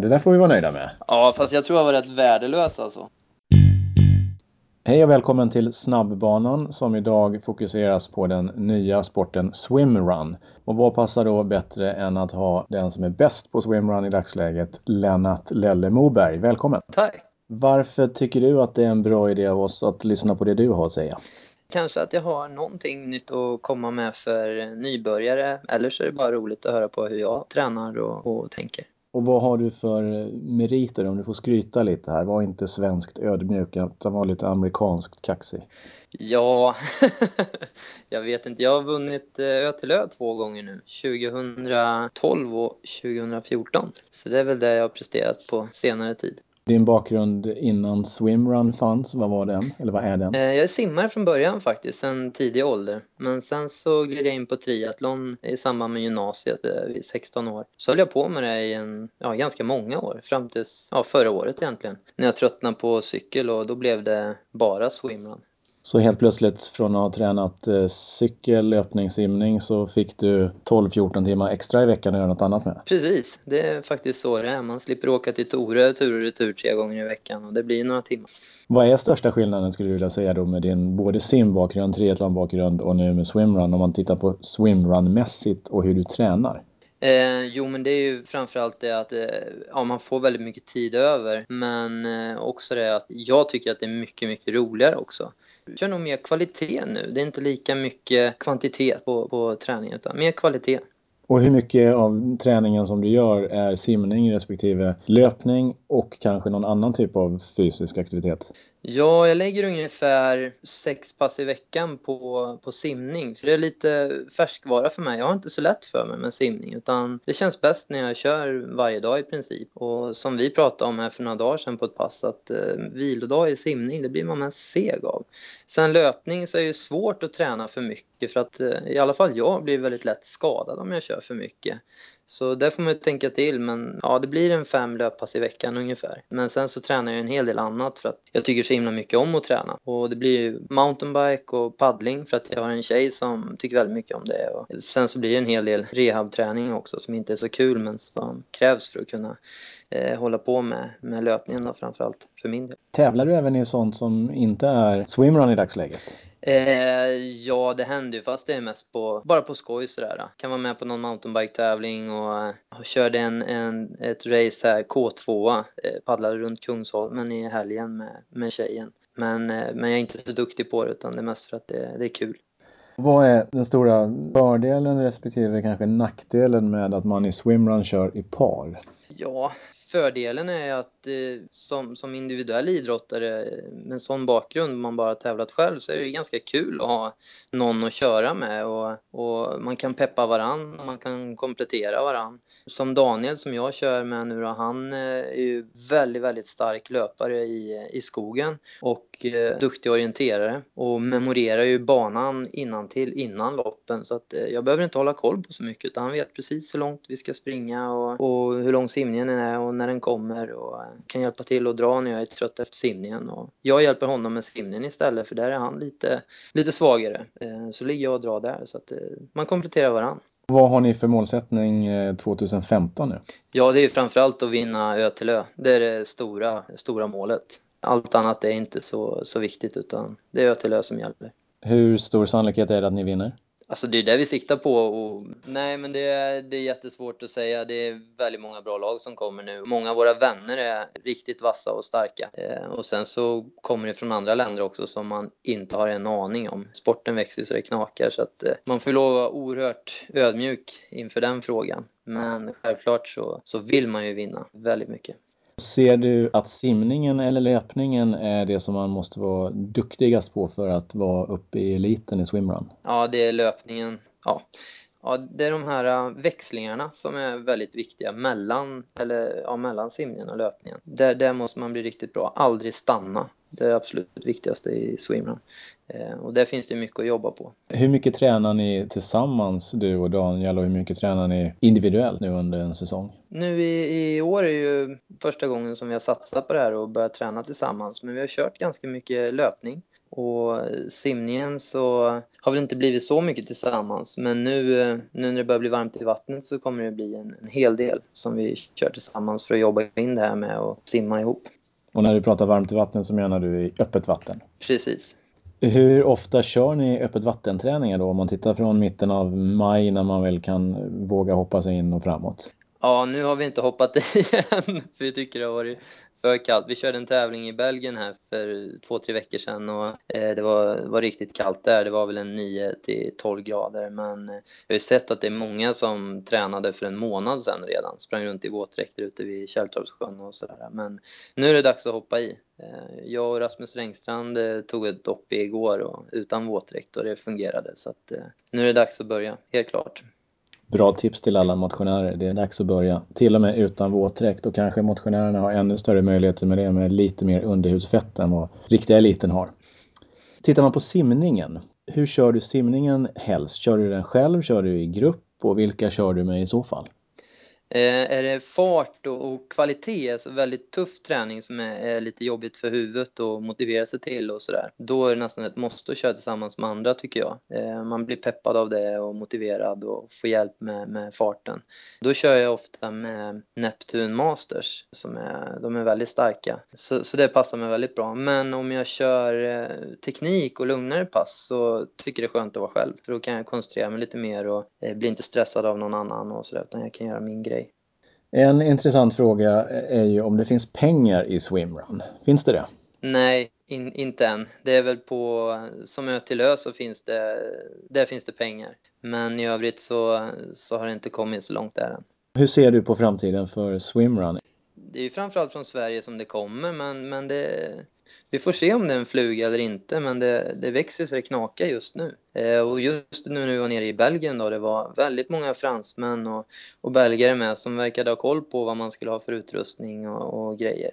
Det där får vi vara nöjda med. Ja, fast jag tror jag var rätt värdelös alltså. Hej och välkommen till Snabbbanan som idag fokuseras på den nya sporten swimrun. Och vad passar då bättre än att ha den som är bäst på swimrun i dagsläget, Lennart Lelle Moberg. Välkommen! Tack! Varför tycker du att det är en bra idé av oss att lyssna på det du har att säga? Kanske att jag har någonting nytt att komma med för nybörjare eller så är det bara roligt att höra på hur jag tränar och, och tänker. Och vad har du för meriter om du får skryta lite här? Var inte svenskt ödmjuk utan var lite amerikanskt kaxig. Ja, jag vet inte. Jag har vunnit eh, Ö till Ö två gånger nu. 2012 och 2014. Så det är väl det jag har presterat på senare tid. Din bakgrund innan swimrun fanns, vad var den? Eller vad är den? Eh, jag är simmare från början faktiskt, sen tidig ålder. Men sen så gled jag in på triathlon i samband med gymnasiet eh, vid 16 år. Så höll jag på med det i en, ja, ganska många år, fram till ja, förra året egentligen. När jag tröttnade på cykel och då blev det bara swimrun. Så helt plötsligt från att ha tränat eh, cykel, löpning, simning så fick du 12-14 timmar extra i veckan att göra något annat med? Precis, det är faktiskt så det är. Man slipper åka till Torö tur och retur tre gånger i veckan och det blir några timmar. Vad är största skillnaden skulle du vilja säga då med din både simbakgrund, triathlonbakgrund och nu med swimrun om man tittar på swimrun-mässigt och hur du tränar? Eh, jo men det är ju framförallt det att eh, ja, man får väldigt mycket tid över men eh, också det att jag tycker att det är mycket, mycket roligare också. Jag kör nog mer kvalitet nu. Det är inte lika mycket kvantitet på, på träningen utan mer kvalitet. Och hur mycket av träningen som du gör är simning respektive löpning och kanske någon annan typ av fysisk aktivitet? Ja, jag lägger ungefär sex pass i veckan på, på simning. För det är lite färskvara för mig. Jag har inte så lätt för mig med simning utan det känns bäst när jag kör varje dag i princip. Och som vi pratade om här för några dagar sedan på ett pass att eh, vilodag i simning, det blir man mest seg av. Sen löpning så är det ju svårt att träna för mycket för att eh, i alla fall jag blir väldigt lätt skadad om jag kör för mycket. Så där får man ju tänka till men ja, det blir en fem löppass i veckan ungefär. Men sen så tränar jag en hel del annat för att jag tycker så himla mycket om att träna. Och det blir ju mountainbike och paddling för att jag har en tjej som tycker väldigt mycket om det. Och sen så blir det en hel del rehabträning också som inte är så kul men som krävs för att kunna eh, hålla på med, med löpningen då framförallt för min del. Tävlar du även i sånt som inte är swimrun i dagsläget? Eh, ja, det händer ju fast det är mest på, bara på skoj sådär. Kan vara med på någon mountainbike-tävling och, och körde en, en, ett race här, K2, eh, paddlade runt Kungsholmen i helgen med, med tjejen. Men, eh, men jag är inte så duktig på det utan det är mest för att det, det är kul. Vad är den stora fördelen respektive kanske nackdelen med att man i swimrun kör i par? Ja, fördelen är att eh, som, som individuell idrottare med en sån bakgrund, man bara tävlat själv, så är det ganska kul att ha någon att köra med och, och man kan peppa varann, man kan komplettera varann. Som Daniel som jag kör med nu då, han eh, är ju väldigt, väldigt stark löpare i, i skogen och eh, duktig orienterare och memorerar ju banan innan till innan loppen så att eh, jag behöver inte hålla koll på så mycket utan han vet precis hur långt vi ska springa och, och hur lång simningen är och när den kommer och kan hjälpa till att dra när jag är trött efter simningen. Och jag hjälper honom med simningen istället för där är han lite, lite svagare. Så ligger jag och drar där så att man kompletterar varandra. Vad har ni för målsättning 2015 nu? Ja, det är framförallt att vinna Ö till Ö. Det är det stora, stora målet. Allt annat är inte så, så viktigt utan det är Ö till Ö som gäller. Hur stor sannolikhet är det att ni vinner? Alltså det är det vi siktar på och nej men det är, det är jättesvårt att säga. Det är väldigt många bra lag som kommer nu. Många av våra vänner är riktigt vassa och starka. Eh, och sen så kommer det från andra länder också som man inte har en aning om. Sporten växer så det knakar så att eh, man får lov att vara oerhört ödmjuk inför den frågan. Men självklart så, så vill man ju vinna väldigt mycket. Ser du att simningen eller löpningen är det som man måste vara duktigast på för att vara uppe i eliten i swimrun? Ja, det är löpningen. Ja. Ja, det är de här äh, växlingarna som är väldigt viktiga mellan, eller, ja, mellan simningen och löpningen. Där, där måste man bli riktigt bra. Aldrig stanna. Det är absolut viktigaste i swimrun. Eh, och där finns det mycket att jobba på. Hur mycket tränar ni tillsammans, du och Daniel, och hur mycket tränar ni individuellt nu under en säsong? Nu i, i år är ju första gången som vi har satsat på det här och börjat träna tillsammans. Men vi har kört ganska mycket löpning och simningen så har väl inte blivit så mycket tillsammans. Men nu, nu när det börjar bli varmt i vattnet så kommer det bli en, en hel del som vi kör tillsammans för att jobba in det här med att simma ihop. Och när du pratar varmt vatten så menar du i öppet vatten? Precis. Hur ofta kör ni öppet vattenträningar då om man tittar från mitten av maj när man väl kan våga hoppa sig in och framåt? Ja, nu har vi inte hoppat i igen för vi tycker det har varit för kallt. Vi körde en tävling i Belgien här för två, tre veckor sedan och eh, det var, var riktigt kallt där. Det var väl en 9 till 12 grader men eh, jag har ju sett att det är många som tränade för en månad sedan redan. Sprang runt i våtdräkter ute vid Kärrtorpssjön och sådär. Men nu är det dags att hoppa i. Eh, jag och Rasmus Rengstrand tog ett dopp igår och, utan våtdräkt och det fungerade så att nu är det dags att börja, helt klart. Bra tips till alla motionärer. Det är dags att börja. Till och med utan våtdräkt och kanske motionärerna har ännu större möjligheter med det med lite mer underhudsfett än vad riktiga eliten har. Tittar man på simningen. Hur kör du simningen helst? Kör du den själv? Kör du i grupp? Och vilka kör du med i så fall? Eh, är det fart och, kvalitet, alltså väldigt tuff träning som är, lite jobbigt för huvudet att motivera sig till och sådär, då är det nästan ett måste att köra tillsammans med andra tycker jag. Eh, man blir peppad av det och motiverad och får hjälp med, med farten. Då kör jag ofta med Neptune Masters, som är, de är väldigt starka. Så, så det passar mig väldigt bra. Men om jag kör eh, teknik och lugnare pass så tycker jag det är skönt att vara själv, för då kan jag koncentrera mig lite mer och bli inte stressad av någon annan och sådär, utan jag kan göra min grej. En intressant fråga är ju om det finns pengar i swimrun. Finns det det? Nej, in, inte än. Det är väl på, som ö till ö så finns det, där finns det pengar. Men i övrigt så, så har det inte kommit så långt där än. Hur ser du på framtiden för swimrun? Det är ju framförallt från Sverige som det kommer men, men det, vi får se om det är en fluga eller inte, men det, det växer så det knakar just nu. Eh, och just nu när vi var nere i Belgien då, det var väldigt många fransmän och, och belgare med som verkade ha koll på vad man skulle ha för utrustning och, och grejer.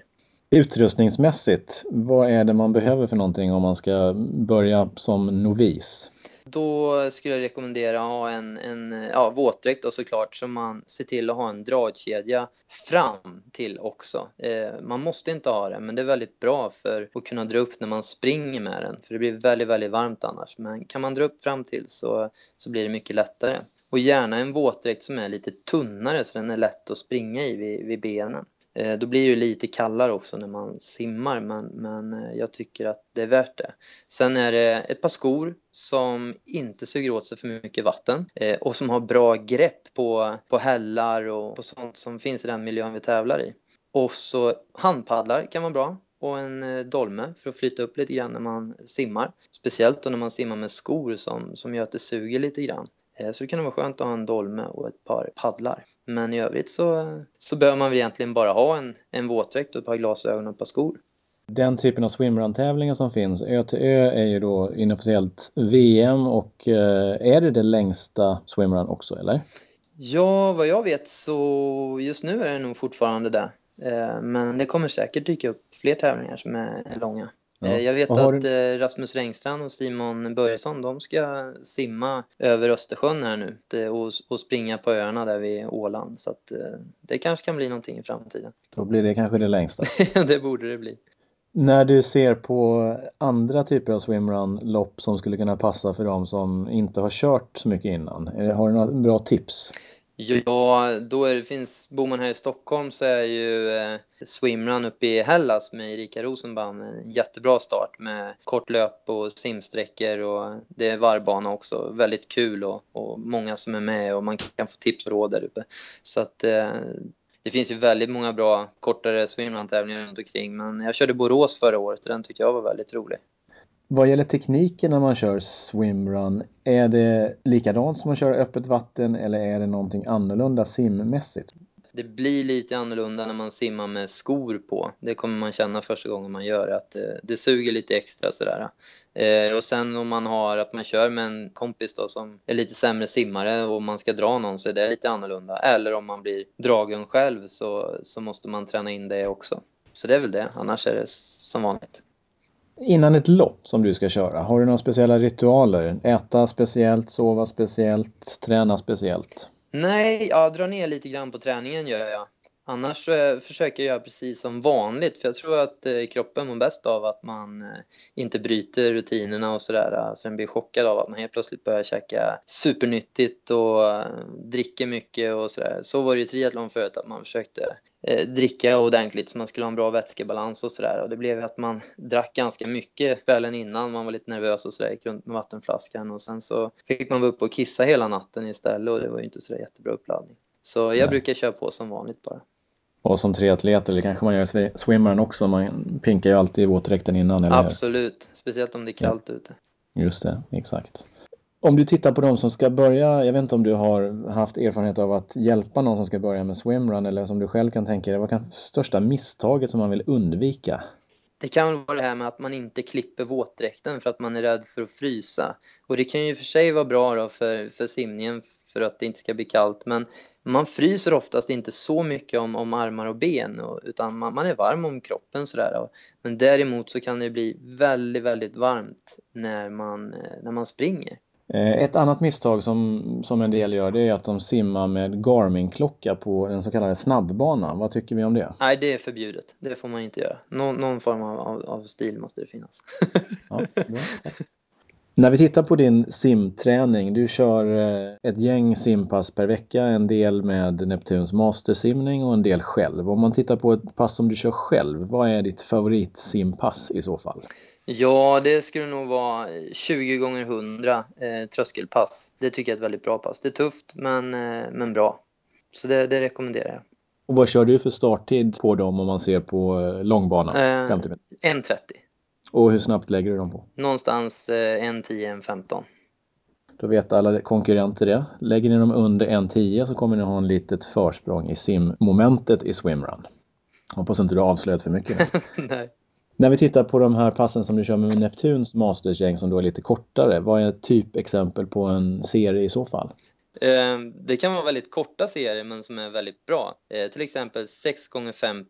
Utrustningsmässigt, vad är det man behöver för någonting om man ska börja som novis? Då skulle jag rekommendera att ha en, en ja, våtdräkt då såklart så man ser till att ha en dragkedja fram till också. Eh, man måste inte ha det men det är väldigt bra för att kunna dra upp när man springer med den för det blir väldigt, väldigt varmt annars. Men kan man dra upp fram till så, så blir det mycket lättare. Och gärna en våtdräkt som är lite tunnare så den är lätt att springa i vid, vid benen. Eh, då blir det lite kallare också när man simmar men, men eh, jag tycker att det är värt det. Sen är det ett par skor som inte suger åt sig för mycket vatten eh, och som har bra grepp på, på hällar och på sånt som finns i den miljön vi tävlar i. Och så handpaddlar kan vara bra och en dolme för att flyta upp lite grann när man simmar. Speciellt då när man simmar med skor som, som gör att det suger lite grann. Eh, så det kan vara skönt att ha en dolme och ett par paddlar. Men i övrigt så, så behöver man väl egentligen bara ha en, en våtdräkt och ett par glasögon och ett par skor. Den typen av swimrun-tävlingar som finns, Ö till Ö är ju då inofficiellt VM och eh, är det det längsta swimrun också eller? Ja, vad jag vet så just nu är det nog fortfarande det. Eh, men det kommer säkert dyka upp fler tävlingar som är långa. Ja. Eh, jag vet att du... Eh, Rasmus Rengstrand och Simon Börjesson, de ska simma över Östersjön här nu eh, och, och springa på öarna där vid Åland. Så att det kanske kan bli någonting i framtiden. Då blir det kanske det längsta. det borde det bli. När du ser på andra typer av swimrun-lopp som skulle kunna passa för de som inte har kört så mycket innan, har du några bra tips? Ja, då är det, finns, bor man här i Stockholm så är ju eh, swimrun uppe i Hellas med Erika Rosenbaum en jättebra start med kort löp och simsträckor och det är varvbana också. Väldigt kul och, och många som är med och man kan få tips och råd där uppe. Så att eh, det finns ju väldigt många bra kortare swimrun-tävlingar runt omkring men jag körde Borås förra året och den tyckte jag var väldigt rolig. Vad gäller tekniken när man kör swimrun, är det likadant som att köra öppet vatten eller är det någonting annorlunda simmässigt? Det blir lite annorlunda när man simmar med skor på. Det kommer man känna första gången man gör det, att eh, det, suger lite extra sådär. Eh, och sen om man har att man kör med en kompis då som är lite sämre simmare och man ska dra någon så är det lite annorlunda. Eller om man blir dragen själv så, så måste man träna in det också. Så det är väl det, annars är det som vanligt. Innan ett lopp som du ska köra, har du några speciella ritualer? Äta speciellt, sova speciellt, träna speciellt? Nej, jag drar ner lite grann på träningen gör jag. Annars så försöker jag göra precis som vanligt för jag tror att eh, kroppen mår bäst av att man eh, inte bryter rutinerna och sådär så den blir chockad av att man helt plötsligt börjar käka supernyttigt och eh, dricker mycket och sådär. Så var det ju triathlon förut att man försökte dricka ordentligt så man skulle ha en bra vätskebalans och sådär och det blev att man drack ganska mycket kvällen innan, man var lite nervös och sådär, gick runt med vattenflaskan och sen så fick man vara uppe och kissa hela natten istället och det var ju inte sådär jättebra uppladdning. Så jag Nej. brukar köra på som vanligt bara. Och som triatlet, eller kanske man gör i swimmaren också, man pinkar ju alltid i våtdräkten innan. Eller? Absolut, speciellt om det är kallt ja. ute. Just det, exakt. Om du tittar på de som ska börja, jag vet inte om du har haft erfarenhet av att hjälpa någon som ska börja med swimrun eller som du själv kan tänka dig, vad kan största misstaget som man vill undvika? Det kan vara det här med att man inte klipper våtdräkten för att man är rädd för att frysa. Och det kan ju för sig vara bra då för, för simningen för att det inte ska bli kallt. Men man fryser oftast inte så mycket om, om armar och ben och, utan man, man, är varm om kroppen sådär. Men däremot så kan det bli väldigt, väldigt varmt när man, eh, när man springer. Eh, ett annat misstag som, som en del gör det är att de simmar med Garmin-klocka på den så kallade snabbbanan. Vad tycker vi om det? Nej, det är förbjudet. Det får man inte göra. Nå någon form av, av, stil måste det finnas. ja, När vi tittar på din simträning, du kör eh, ett gäng simpass per vecka, en del med Neptuns mastersimning och en del själv. Om man tittar på ett pass som du kör själv, vad är ditt favoritsimpass i så fall? Ja, det skulle nog vara 20 gånger 100 eh, tröskelpass. Det tycker jag är ett väldigt bra pass. Det är tufft men, eh, men bra. Så det, det, rekommenderar jag. Och vad kör du för starttid på dem om man ser på eh, långbanan? Eh, 1.30. Och hur snabbt lägger du dem på? Någonstans eh, 1.10, 1.15. Då vet alla konkurrenter det. Lägger ni dem under 1.10 så kommer ni ha en litet försprång i simmomentet i swimrun. Hoppas inte du har avslöjat för mycket. Nej. När vi tittar på de här passen som du kör med Neptuns mastersgäng som då är lite kortare, vad är ett typexempel på en serie i så fall? Eh, det kan vara väldigt korta serier men som är väldigt bra. Eh, till exempel 6x50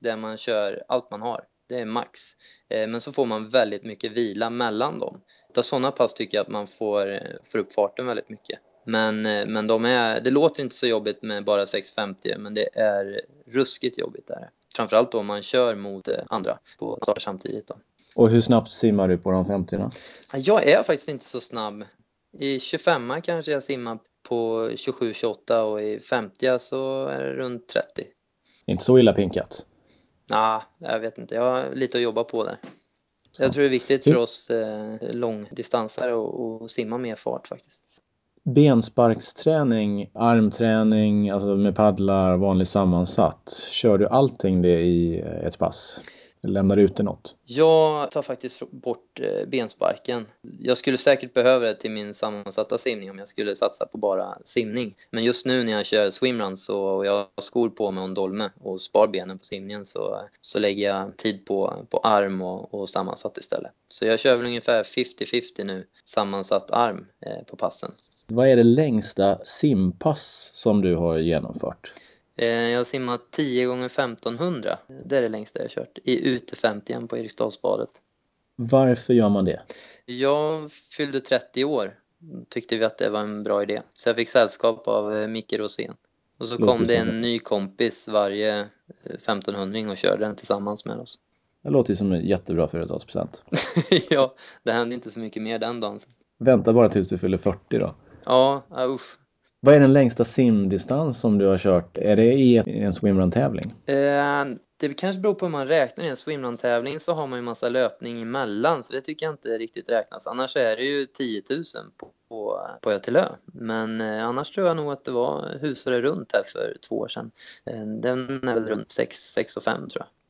där man kör allt man har det är max. Eh, men så får man väldigt mycket vila mellan dem. Utav sådana pass tycker jag att man får, får upp farten väldigt mycket. Men, men de är, det låter inte så jobbigt med bara 650 men det är ruskigt jobbigt där. Framförallt om man kör mot andra på start samtidigt. Då. Och hur snabbt simmar du på de 50 -na? Jag är faktiskt inte så snabb. I 25 kanske jag simmar på 27-28 och i 50 så är det runt 30. Inte så illa pinkat? Nej, jag vet inte. Jag har lite att jobba på där. Jag tror det är viktigt för oss eh, långdistansare att simma mer fart faktiskt. Bensparksträning, armträning, alltså med paddlar, vanlig sammansatt. Kör du allting det i eh, ett pass? Lämnar ut det något? Jag tar faktiskt bort eh, bensparken. Jag skulle säkert behöva det till min sammansatta simning om jag skulle satsa på bara simning. Men just nu när jag kör swimrun så, och jag har skor på mig och en dolme och spar benen på simningen så, så lägger jag tid på, på arm och, och sammansatt istället. Så jag kör väl ungefär 50-50 nu, sammansatt arm eh, på passen. Vad är det längsta simpass som du har genomfört? Eh, jag har simmat 10 gånger 1500 Det är det längsta jag har kört. I ute 50 på Eriksdalsbadet. Varför gör man det? Jag fyllde 30 år. Tyckte vi att det var en bra idé. Så jag fick sällskap av eh, Micke Rosén. Och så kom det en ny kompis varje 1500 eh, och körde den tillsammans med oss. Det låter ju som en jättebra företagspresent. ja, det hände inte så mycket mer den dagen. Vänta bara tills du fyller 40 då. Ja, usch. Vad är den längsta simdistans som du har kört? Är det i en swimrun-tävling? Eh, det kanske beror på hur man räknar. I en swimrun-tävling så har man ju massa löpning emellan så det tycker jag inte riktigt räknas. Annars är det ju 10 000 på, på, på Ötilö. Men eh, annars tror jag nog att det var husare runt här för två år sedan. Eh, den är väl runt 6, 6 och 5 tror jag.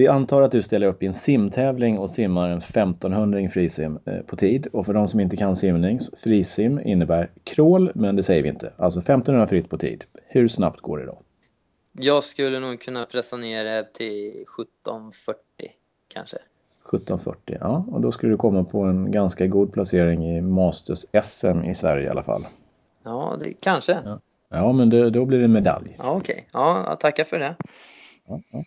Vi antar att du ställer upp i en simtävling och simmar en 1500 frisim eh, på tid. Och för de som inte kan simning, frisim innebär crawl, men det säger vi inte. Alltså 1500 fritt på tid. Hur snabbt går det då? Jag skulle nog kunna pressa ner det till 1740 kanske. 1740, ja. Och då skulle du komma på en ganska god placering i Masters SM i Sverige i alla fall. Ja, det, kanske. Ja, ja men det, då blir det medalj. Ja, okej. Okay. Ja, tackar för det. Ja,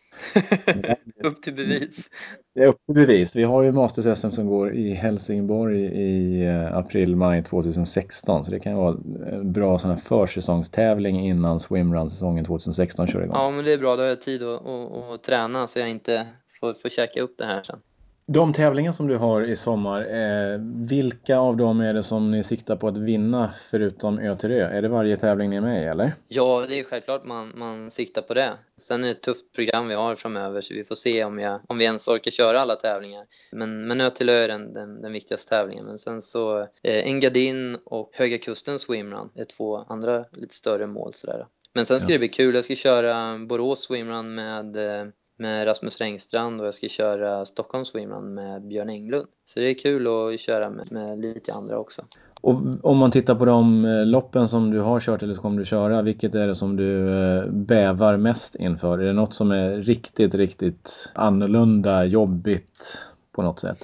ja. upp till bevis. Det är upp till bevis. Vi har ju Masters-SM som går i Helsingborg i eh, april-maj 2016 så det kan vara en bra sån här försäsongstävling innan swimrun-säsongen 2016 kör igång. Ja, men det är bra. Då har jag tid att, att, att träna så jag inte får, får käka upp det här sen. De tävlingar som du har i sommar, eh, vilka av dem är det som ni siktar på att vinna förutom Ö till Ö? Är det varje tävling ni är med i eller? Ja, det är självklart man, man siktar på det. Sen är det ett tufft program vi har framöver så vi får se om, jag, om vi ens orkar köra alla tävlingar. Men, men Ö till Ö är den, den, den viktigaste tävlingen. Men sen så eh, Engadin och Höga Kusten Swimrun är två andra lite större mål sådär. Men sen ska ja. det bli kul. Jag ska köra Borås Swimrun med eh, med Rasmus Rengstrand och jag ska köra Stockholm Swimrun med Björn Englund. Så det är kul att köra med, med lite andra också. Och om man tittar på de eh, loppen som du har kört eller som kommer du köra, vilket är det som du eh, bävar mest inför? Är det något som är riktigt, riktigt annorlunda, jobbigt på något sätt?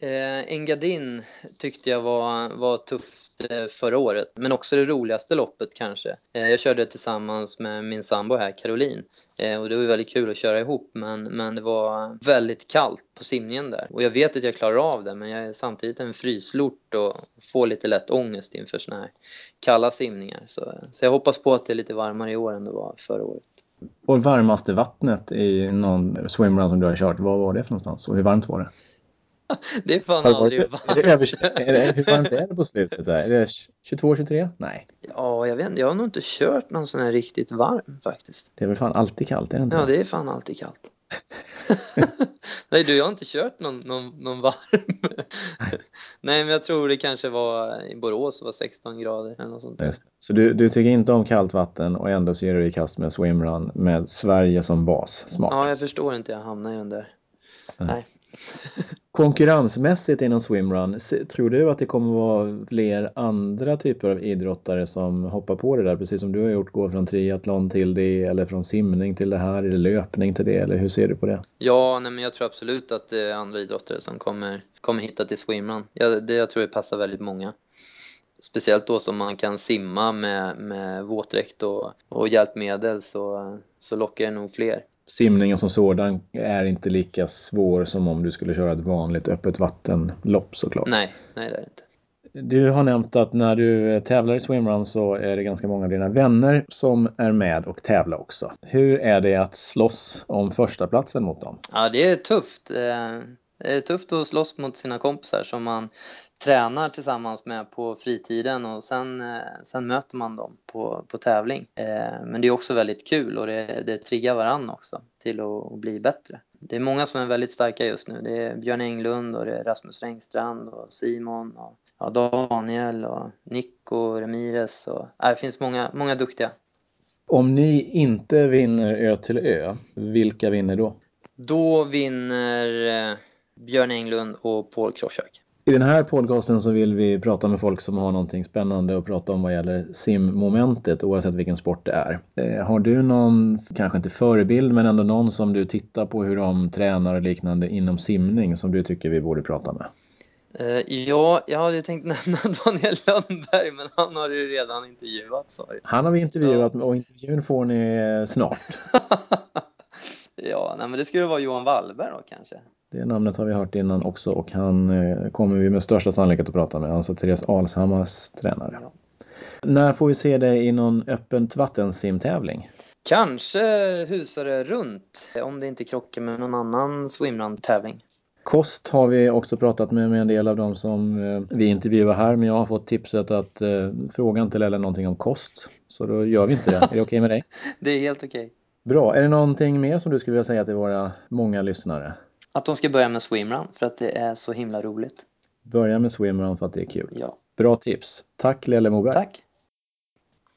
Eh, Engadin tyckte jag var, var tufft Eh, Eh, förra året, men också det roligaste loppet kanske. Eh, jag körde tillsammans med min sambo här, Caroline, eh, och det var väldigt kul att köra ihop, men, men det var väldigt kallt på simningen där. Och jag vet att jag klarar av det, men jag är samtidigt en fryslort och får lite lätt ångest inför såna här kalla simningar. Så, så jag hoppas på att det är lite varmare i år än det var förra året. Och varmaste vattnet i någon swimrun som du har kört, vad var det för någonstans och hur varmt var det? det är fan aldrig varmt. Är det över, är det, hur varmt är det på slutet där? Är det 22, 23? Nej. Ja, jag vet inte. Jag har nog inte kört någon sån här riktigt varm faktiskt. Det är väl fan alltid kallt, är det inte? Ja, det är fan alltid kallt. Nej du, jag har inte kört någon, någon, någon varm. Nej. men jag tror det kanske var i Borås var 16 grader eller något sånt. Just. Så du, du tycker inte om kallt vatten och ändå så ger du dig i kast med swimrun med Sverige som bas. Smart. Ja, jag förstår inte jag hamnar i den där. Nej. Konkurrensmässigt inom swimrun, tror du att det kommer vara fler andra typer av idrottare som hoppar på det där, precis som du har gjort, gå från triathlon till det eller från simning till det här eller löpning till det, eller hur ser du på det? Ja, nej, men jag tror absolut att det är andra idrottare som kommer, kommer hitta till swimrun. Jag, det, jag tror det passar väldigt många. Speciellt då som man kan simma med, med våtdräkt och, och hjälpmedel så, så lockar det nog fler simningen som sådan är inte lika svår som om du skulle köra ett vanligt öppet vattenlopp såklart. Nej, nej det är det inte. Du har nämnt att när du tävlar i swimrun så är det ganska många av dina vänner som är med och tävlar också. Hur är det att slåss om första platsen mot dem? Ja, det är tufft. Eh, det är tufft att slåss mot sina kompisar som man tränar tillsammans med på fritiden och sen, eh, sen möter man dem på, på tävling. Eh, men det är också väldigt kul och det, det triggar varann också till att bli bättre. Det är många som är väldigt starka just nu. Det är Björn Englund och det är Rasmus Rengstrand och Simon och ja, Daniel och Nico Ramirez och ja, det finns många, många duktiga. Om ni inte vinner Ö till Ö, vilka vinner då? Då vinner eh, Björn Englund och Paul Kroschak. I den här podcasten så vill vi prata med folk som har någonting spännande att prata om vad gäller simmomentet oavsett vilken sport det är. Eh, har du någon, kanske inte förebild, men ändå någon som du tittar på hur de tränar och liknande inom simning som du tycker vi borde prata med? Uh, ja, jag hade tänkt nämna Daniel Lundberg men han har ju redan intervjuat sorry. Han har vi intervjuat och intervjun får ni snart. ja, nej, men det skulle vara Johan Wallberg då kanske. Det namnet har vi hört innan också och han eh, kommer vi med största sannolikhet att prata med. Alltså Therese Alshammars tränare. Ja. När får vi se dig i någon öppet vattensimtävling? Kanske husare runt om det inte krockar med någon annan swimrun-tävling. Kost har vi också pratat med, med en del av dem som eh, vi intervjuar här men jag har fått tipset att eh, fråga inte eller någonting om kost. Så då gör vi inte det. Är det okej okay med dig? det är helt okej. Okay. Bra. Är det någonting mer som du skulle vilja säga till våra många lyssnare? Att de ska börja med swimrun för att det är så himla roligt. Börja med swimrun för att det är kul. Ja. Bra tips. Tack Lelle Moberg. Tack.